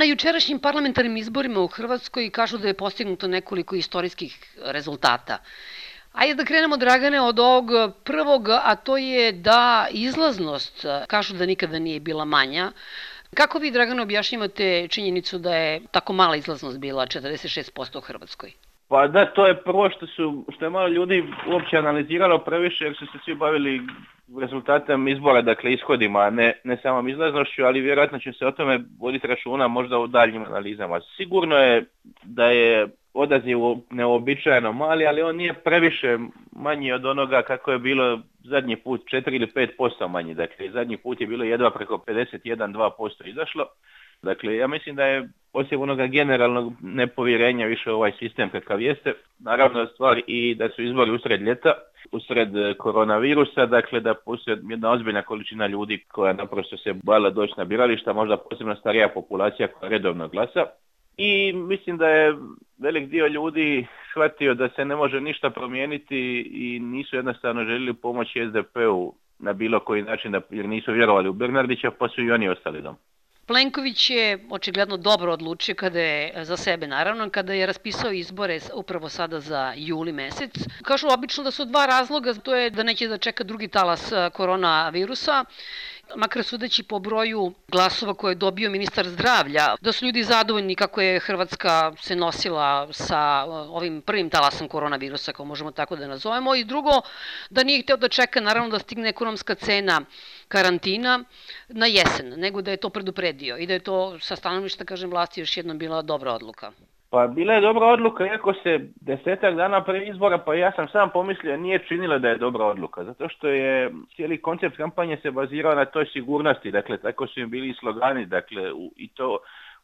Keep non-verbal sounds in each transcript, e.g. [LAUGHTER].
Na jučerašnjim parlamentarnim izborima u Hrvatskoj kažu da je postignuto nekoliko istorijskih rezultata. Ajde da krenemo, Dragane, od ovog prvog, a to je da izlaznost, kažu da nikada nije bila manja, Kako vi, Dragane, objašnjavate činjenicu da je tako mala izlaznost bila 46% u Hrvatskoj? Pa da, to je prvo što su, što je malo ljudi uopće analiziralo previše jer su se svi bavili rezultatem izbora, dakle ishodima, a ne, ne samom izlaznošću, ali vjerojatno će se o tome voditi računa možda u daljnjim analizama. Sigurno je da je odaziv neobičajeno mali, ali on nije previše manji od onoga kako je bilo zadnji put, 4 ili 5% manji, dakle zadnji put je bilo jedva preko 51-2% izašlo. Dakle, ja mislim da je osim onoga generalnog nepovjerenja više ovaj sistem kakav jeste, naravno stvar i da su izbori usred ljeta, usred e, koronavirusa, dakle da postoje jedna ozbiljna količina ljudi koja naprosto se bala doći na birališta, možda posebno starija populacija koja redovno glasa. I mislim da je velik dio ljudi shvatio da se ne može ništa promijeniti i nisu jednostavno željeli pomoći SDP-u na bilo koji način, jer nisu vjerovali u Bernardića, pa su i oni ostali doma. Plenković je očigledno dobro odlučio kada je e, za sebe naravno, kada je raspisao izbore upravo sada za juli mesec. Kažu obično da su dva razloga, to je da neće da čeka drugi talas e, koronavirusa makar sudeći po broju glasova koje je dobio ministar zdravlja, da su ljudi zadovoljni kako je Hrvatska se nosila sa uh, ovim prvim talasom koronavirusa, kao možemo tako da nazovemo, i drugo, da nije hteo da čeka naravno da stigne ekonomska cena karantina na jesen, nego da je to predupredio i da je to sa stanovišta, kažem, vlasti još jednom bila dobra odluka. Pa bila je dobra odluka, iako se desetak dana prije izbora, pa ja sam sam pomislio, nije činila da je dobra odluka, zato što je cijeli koncept kampanje se bazirao na toj sigurnosti, dakle, tako su im bili i slogani, dakle, u, i to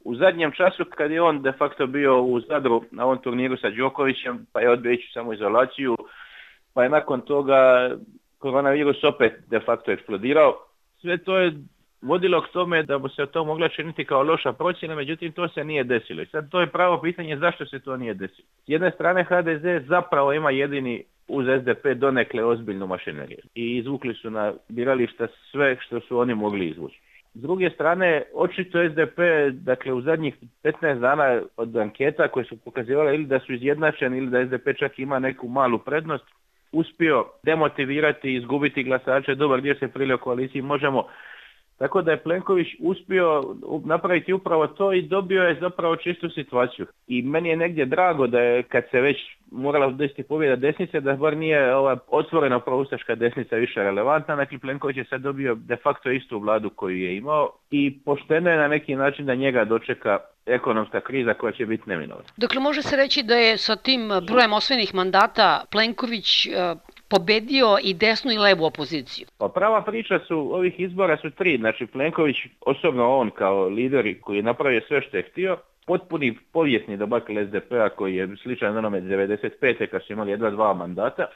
u zadnjem času kad je on de facto bio u Zadru na ovom turniru sa Đokovićem, pa je odbio ići samo izolaciju, pa je nakon toga koronavirus opet de facto eksplodirao. Sve to je vodilo k tome da bi se to mogla činiti kao loša procjena, međutim to se nije desilo. I sad to je pravo pitanje zašto se to nije desilo. S jedne strane HDZ zapravo ima jedini uz SDP donekle ozbiljnu mašineriju i izvukli su na birališta sve što su oni mogli izvući. S druge strane, očito SDP, dakle u zadnjih 15 dana od anketa koje su pokazivale ili da su izjednačeni ili da SDP čak ima neku malu prednost, uspio demotivirati i izgubiti glasače dobar dio se prilio koaliciji možemo tako da je Plenković uspio napraviti upravo to i dobio je zapravo čistu situaciju. I meni je negdje drago da je kad se već morala desiti pobjeda desnice, da bar nije ova otvorena proustaška desnica više relevantna. Dakle, Plenković je sad dobio de facto istu vladu koju je imao i pošteno je na neki način da njega dočeka ekonomska kriza koja će biti neminovna. Dakle, može se reći da je sa tim brojem osvojenih mandata Plenković e, pobedio i desnu i levu opoziciju? Pa prava priča su, ovih izbora su tri, znači Plenković, osobno on kao lider koji je napravio sve što je htio, potpuni povijesni dobak SDP-a koji je sličan onome 95. kad su imali jedva dva mandata,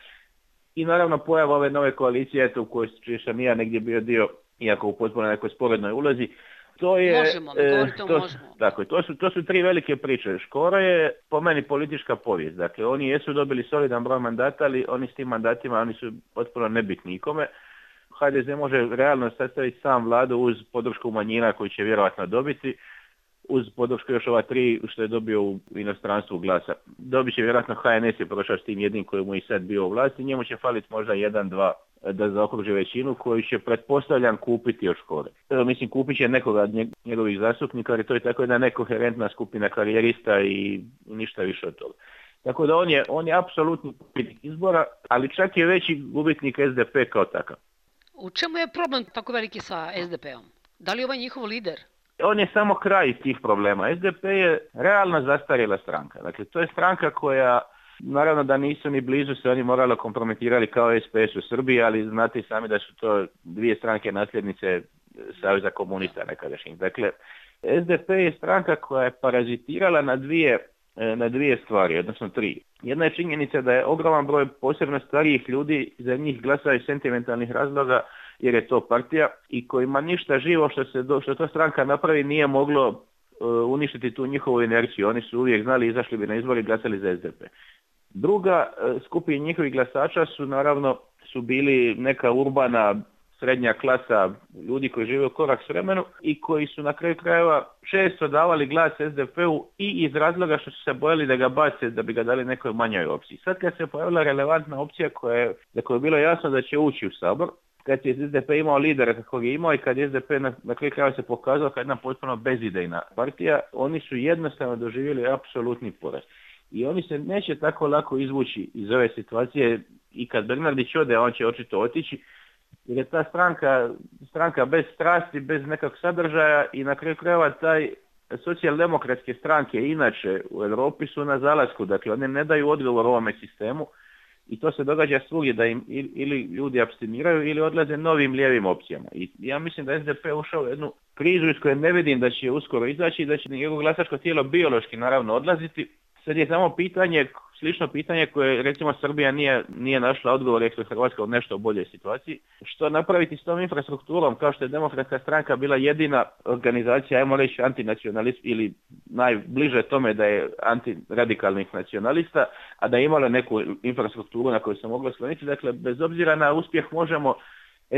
i naravno pojava ove nove koalicije, u kojoj sam ja negdje bio dio, iako u potpuno nekoj sporednoj ulozi, to je... Možemo, e, možemo. Dakle, to su, to su tri velike priče. Škoro je, po meni, politička povijest. Dakle, oni jesu dobili solidan broj mandata, ali oni s tim mandatima, oni su potpuno nebitni nikome. HDZ može realno sastaviti sam vladu uz podršku manjina koju će vjerojatno dobiti, uz podršku još ova tri što je dobio u inostranstvu glasa. Dobit će vjerojatno HNS je prošao s tim jednim koji mu i sad bio u vlasti, njemu će faliti možda jedan, dva da zaokruže većinu koju će pretpostavljam kupiti od škole. E, mislim kupit će nekoga od njegovih zastupnika ali to je tako jedna nekoherentna skupina karijerista i ništa više od toga. Tako da on je, on je apsolutni gubitnik izbora, ali čak je veći gubitnik SDP kao takav. U čemu je problem tako veliki sa SDP-om? Da li je ovaj njihov lider? On je samo kraj tih problema. SDP je realna zastarjela stranka. Dakle, to je stranka koja Naravno da nisu ni blizu se oni moralo kompromitirali kao SPS u Srbiji, ali znate sami da su to dvije stranke nasljednice Saveza komunista nekadašnjih. Dakle, SDP je stranka koja je parazitirala na dvije, e, na dvije stvari, odnosno tri. Jedna je činjenica da je ogroman broj posebno starijih ljudi za njih glasa iz sentimentalnih razloga jer je to partija i kojima ništa živo što, se, što ta stranka napravi nije moglo e, uništiti tu njihovu inerciju. Oni su uvijek znali, izašli bi na izbor i glasali za SDP. Druga e, skupina njihovih glasača su naravno su bili neka urbana srednja klasa ljudi koji žive u korak s vremenu i koji su na kraju krajeva često davali glas SDP-u i iz razloga što su se bojali da ga bace, da bi ga dali nekoj manjoj opciji. Sad kad se pojavila relevantna opcija koja je, za koju je bilo jasno da će ući u sabor, kad je SDP imao lidera kako je imao i kad je SDP na, kraju krajeva se pokazao kao jedna potpuno bezidejna partija, oni su jednostavno doživjeli apsolutni porast i oni se neće tako lako izvući iz ove situacije i kad Bernardić ode, on će očito otići, jer je ta stranka, stranka bez strasti, bez nekog sadržaja i na kraju krajeva taj socijaldemokratske stranke inače u Europi su na zalasku, dakle one ne daju odgovor ovome sistemu i to se događa svugdje da im ili ljudi abstiniraju ili odlaze novim lijevim opcijama. I ja mislim da SDP ušao u jednu krizu iz koje ne vidim da će uskoro izaći i da će njegovo glasačko tijelo biološki naravno odlaziti, Sad je samo pitanje, slično pitanje koje recimo Srbija nije, nije našla odgovor jer je Hrvatska u nešto boljoj situaciji. Što napraviti s tom infrastrukturom kao što je demokratska stranka bila jedina organizacija, ajmo reći antinacionalist ili najbliže tome da je antiradikalnih nacionalista, a da je imala neku infrastrukturu na koju se moglo skloniti. Dakle, bez obzira na uspjeh možemo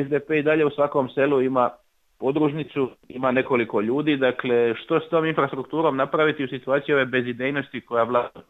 SDP i dalje u svakom selu ima podružnicu ima nekoliko ljudi, dakle što s tom infrastrukturom napraviti u situaciji ove bezidejnosti koja vlada u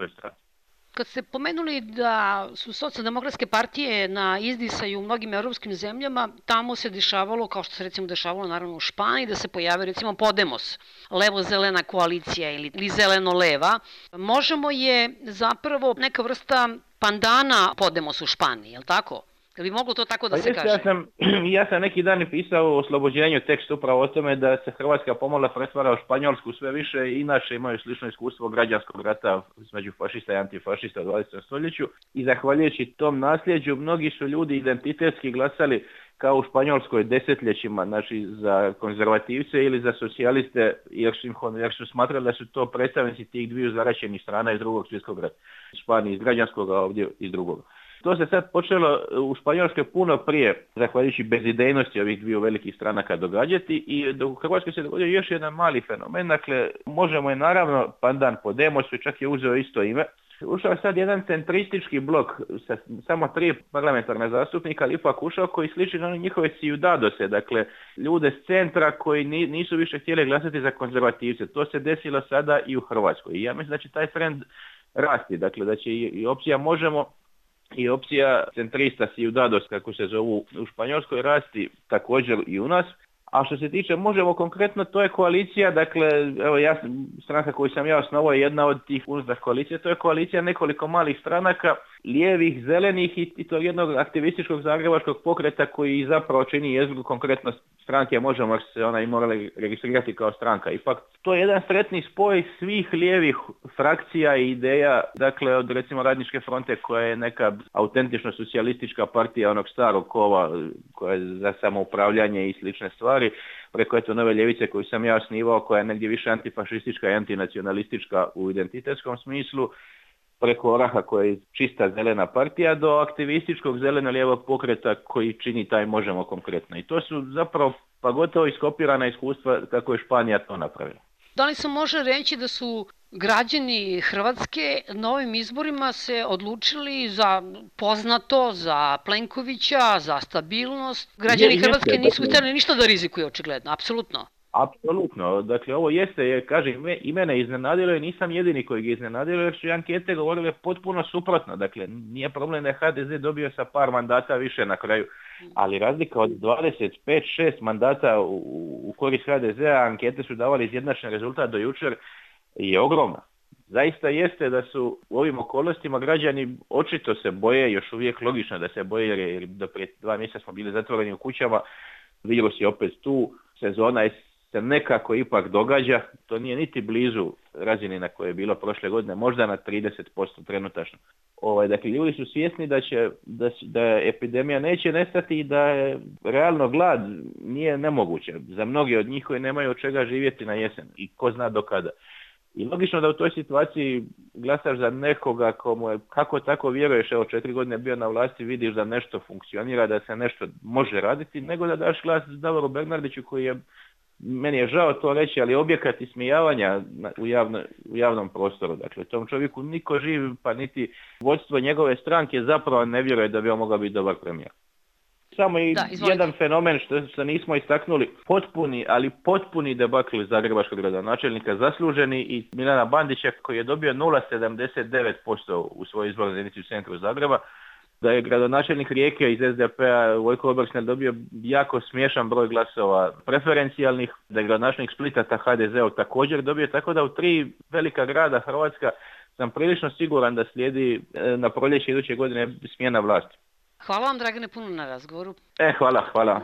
Kad ste pomenuli da su socijaldemokratske partije na izdisaju u mnogim europskim zemljama, tamo se dešavalo, kao što se recimo dešavalo naravno u Španiji, da se pojave recimo Podemos, levo-zelena koalicija ili, ili zeleno-leva. Možemo je zapravo neka vrsta pandana Podemos u Španiji, je li tako? Kad bi moglo to tako da pa se kaže? Ja sam, [CLEARS THROAT] ja sam neki dan pisao o oslobođenju tekst upravo o tome da se Hrvatska pomola pretvara u Španjolsku sve više i inače imaju slično iskustvo građanskog rata između fašista i antifašista u 20. stoljeću i zahvaljujući tom nasljeđu mnogi su ljudi identitetski glasali kao u Španjolskoj desetljećima, znači za konzervativce ili za socijaliste, jer su, jer su smatrali da su to predstavnici tih dviju zaračenih strana iz drugog svjetskog rata. Španije iz građanskog, a ovdje iz drugog. To se sad počelo e, u Španjolskoj puno prije, zahvaljujući bezidejnosti ovih dviju velikih stranaka događati i u Hrvatskoj se dogodio još jedan mali fenomen, dakle možemo je naravno pandan po demosu, čak je uzeo isto ime, ušao je sad jedan centristički blok sa samo tri parlamentarne zastupnika, ali ipak ušao koji sliči na njihove ciudadose, dakle ljude s centra koji nisu više htjeli glasati za konzervativce. To se desilo sada i u Hrvatskoj. I ja mislim da će taj trend rasti, dakle da će i opcija možemo i opcija centrista dados kako se zovu u Španjolskoj, rasti također i u nas. A što se tiče Možemo konkretno, to je koalicija, dakle, evo ja, stranka koju sam ja osnovao je jedna od tih uzda koalicije, to je koalicija nekoliko malih stranaka, lijevih, zelenih i, to jednog aktivističkog zagrebačkog pokreta koji zapravo čini jezgru konkretno stranke Možemo, se ona i morala registrirati kao stranka. Ipak, to je jedan sretni spoj svih lijevih frakcija i ideja, dakle, od recimo Radničke fronte koja je neka autentično socijalistička partija onog starog kova za samoupravljanje i slične stvari, preko eto nove ljevice koju sam ja osnivao, koja je negdje više antifašistička i antinacionalistička u identitetskom smislu, preko Oraha koja je čista zelena partija do aktivističkog zeleno-lijevog pokreta koji čini taj možemo konkretno. I to su zapravo pa gotovo iskopirana iskustva kako je Španija to napravila. Da li se može reći da su građani Hrvatske na ovim izborima se odlučili za poznato, za Plenkovića, za stabilnost. Građani Hrvatske nisu dakle. htjeli ništa da rizikuju očigledno, apsolutno. Apsolutno, dakle ovo jeste, jer kažem, i mene iznenadilo i nisam jedini koji ga iznenadilo jer su ankete govorile potpuno suprotno, dakle nije problem da je HDZ dobio sa par mandata više na kraju, ali razlika od 25-6 mandata u, u korist HDZ-a ankete su davali izjednačen rezultat do jučer, je ogromna. Zaista jeste da su u ovim okolnostima građani očito se boje, još uvijek logično da se boje jer do prije dva mjeseca smo bili zatvoreni u kućama, virus je opet tu, sezona se nekako ipak događa, to nije niti blizu razini na kojoj je bilo prošle godine, možda na 30% trenutačno. Ovaj, dakle, ljudi su svjesni da, će, da, da epidemija neće nestati i da je realno glad nije nemoguće. Za mnoge od njih koji nemaju od čega živjeti na jesen i ko zna do kada. I logično da u toj situaciji glasaš za nekoga komu je, kako tako vjeruješ, evo četiri godine bio na vlasti, vidiš da nešto funkcionira, da se nešto može raditi, nego da daš glas Davoru Bernardiću koji je, meni je žao to reći, ali objekat ismijavanja u, javno, u javnom prostoru. Dakle, tom čovjeku niko živi pa niti vodstvo njegove stranke zapravo ne vjeruje da bi on mogao biti dobar premijer. Samo i jedan fenomen što se nismo istaknuli, potpuni, ali potpuni debakli zagrebačkog gradonačelnika, zasluženi i Milana Bandića koji je dobio 0,79% u svojoj izbornoj jedinici u centru Zagreba, da je gradonačelnik Rijeke iz SDP-a Vojko Obersnel dobio jako smiješan broj glasova preferencijalnih, da je gradonačelnik Splita ta hdz također dobio, tako da u tri velika grada Hrvatska sam prilično siguran da slijedi e, na proljeće iduće godine smjena vlasti. Hvala vam, Dragane, puno na razgovoru. E, hvala, hvala.